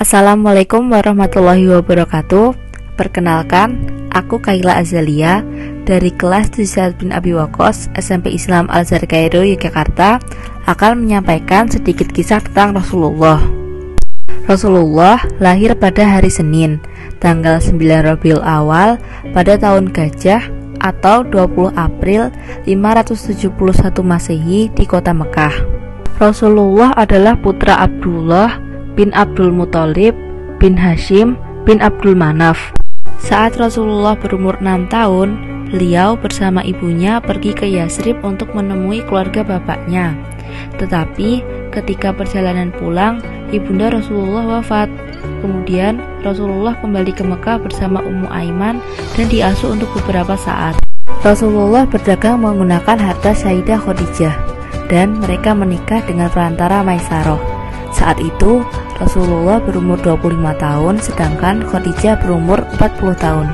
Assalamualaikum warahmatullahi wabarakatuh. Perkenalkan, aku Kaila Azalia Dari kelas 7 bin Abi Wakos SMP Islam Al-Azhar Kairo, Yogyakarta Akan menyampaikan sedikit kisah tentang Rasulullah. Rasulullah lahir pada hari Senin Tanggal 9 Rabiul Awal pada tahun Gajah atau 20 April 571 Masehi di kota Mekah. Rasulullah adalah putra Abdullah bin Abdul Muthalib bin Hashim bin Abdul Manaf. Saat Rasulullah berumur 6 tahun, beliau bersama ibunya pergi ke Yasrib untuk menemui keluarga bapaknya. Tetapi ketika perjalanan pulang, ibunda Rasulullah wafat. Kemudian Rasulullah kembali ke Mekah bersama Ummu Aiman dan diasuh untuk beberapa saat. Rasulullah berdagang menggunakan harta Sayyidah Khadijah dan mereka menikah dengan perantara Maisaroh. Saat itu Rasulullah berumur 25 tahun sedangkan Khadijah berumur 40 tahun.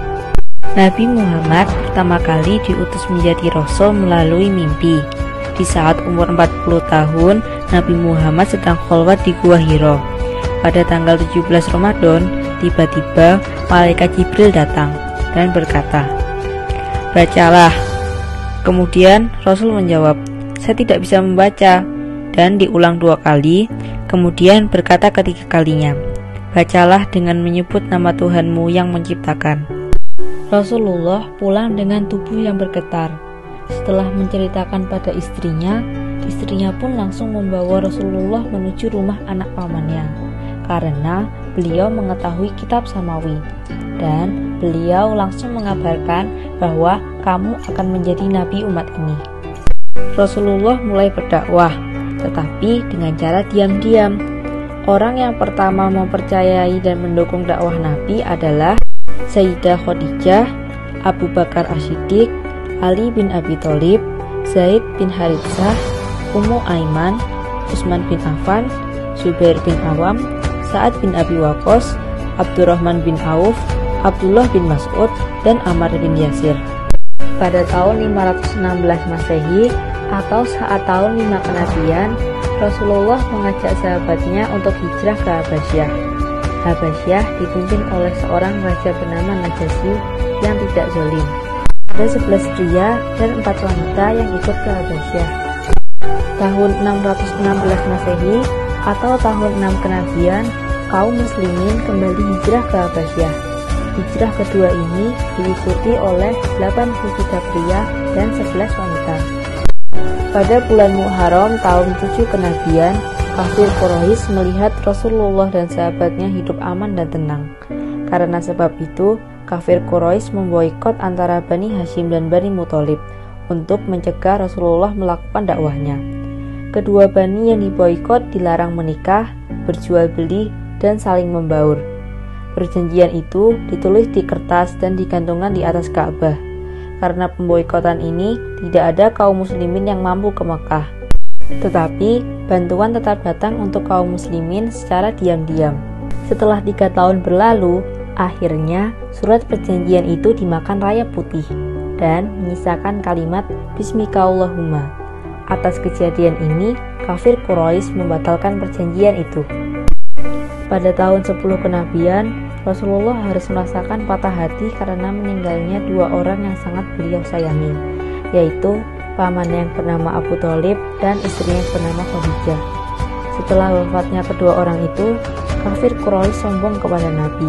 Nabi Muhammad pertama kali diutus menjadi rasul melalui mimpi. Di saat umur 40 tahun, Nabi Muhammad sedang kholwat di Gua Hiro. Pada tanggal 17 Ramadan, tiba-tiba malaikat Jibril datang dan berkata, "Bacalah." Kemudian Rasul menjawab, "Saya tidak bisa membaca." Dan diulang dua kali, Kemudian berkata ketiga kalinya, Bacalah dengan menyebut nama Tuhanmu yang menciptakan. Rasulullah pulang dengan tubuh yang bergetar. Setelah menceritakan pada istrinya, istrinya pun langsung membawa Rasulullah menuju rumah anak pamannya, karena beliau mengetahui kitab samawi, dan beliau langsung mengabarkan bahwa kamu akan menjadi nabi umat ini. Rasulullah mulai berdakwah, tetapi dengan cara diam-diam. Orang yang pertama mempercayai dan mendukung dakwah Nabi adalah Sayyidah Khadijah, Abu Bakar Ashidik, Ali bin Abi Thalib, Zaid bin Harithah, Ummu Aiman, Utsman bin Affan, Zubair bin Awam, Sa'ad bin Abi Waqqas, Abdurrahman bin Auf, Abdullah bin Mas'ud, dan Ammar bin Yasir. Pada tahun 516 Masehi, atau saat tahun lima kenabian, Rasulullah mengajak sahabatnya untuk hijrah ke Habasyah. Habasyah dipimpin oleh seorang raja bernama Najasyi yang tidak zolim. Ada 11 pria dan 4 wanita yang ikut ke Habasyah. Tahun 616 Masehi atau tahun 6 kenabian, kaum muslimin kembali hijrah ke Habasyah. Hijrah kedua ini diikuti oleh 83 pria dan 11 wanita. Pada bulan Muharram tahun 7 kenabian, kafir Quraisy melihat Rasulullah dan sahabatnya hidup aman dan tenang. Karena sebab itu, kafir Quraisy memboikot antara Bani Hashim dan Bani Muthalib untuk mencegah Rasulullah melakukan dakwahnya. Kedua bani yang diboikot dilarang menikah, berjual beli, dan saling membaur. Perjanjian itu ditulis di kertas dan digantungkan di atas Ka'bah. Karena pemboikotan ini, tidak ada kaum muslimin yang mampu ke Mekah. Tetapi, bantuan tetap datang untuk kaum muslimin secara diam-diam. Setelah tiga tahun berlalu, akhirnya surat perjanjian itu dimakan raya putih dan menyisakan kalimat Bismikallahumma. Atas kejadian ini, kafir Quraisy membatalkan perjanjian itu. Pada tahun 10 kenabian, Rasulullah harus merasakan patah hati karena meninggalnya dua orang yang sangat beliau sayangi, yaitu paman yang bernama Abu Talib dan istrinya yang bernama Khadijah. Setelah wafatnya kedua orang itu, kafir Quraisy sombong kepada Nabi,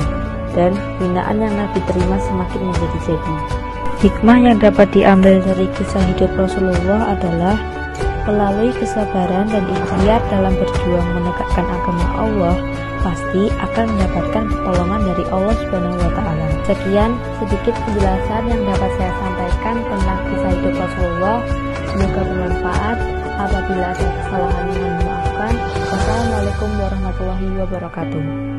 dan hinaan yang Nabi terima semakin menjadi-jadi. Hikmah yang dapat diambil dari kisah hidup Rasulullah adalah melalui kesabaran dan ikhtiar dalam berjuang menegakkan agama Allah, pasti akan mendapatkan pertolongan dari Allah Subhanahu wa taala. Sekian sedikit penjelasan yang dapat saya sampaikan tentang kisah hidup Rasulullah. Semoga bermanfaat. Apabila ada kesalahan yang dimaafkan. Wassalamualaikum warahmatullahi wabarakatuh.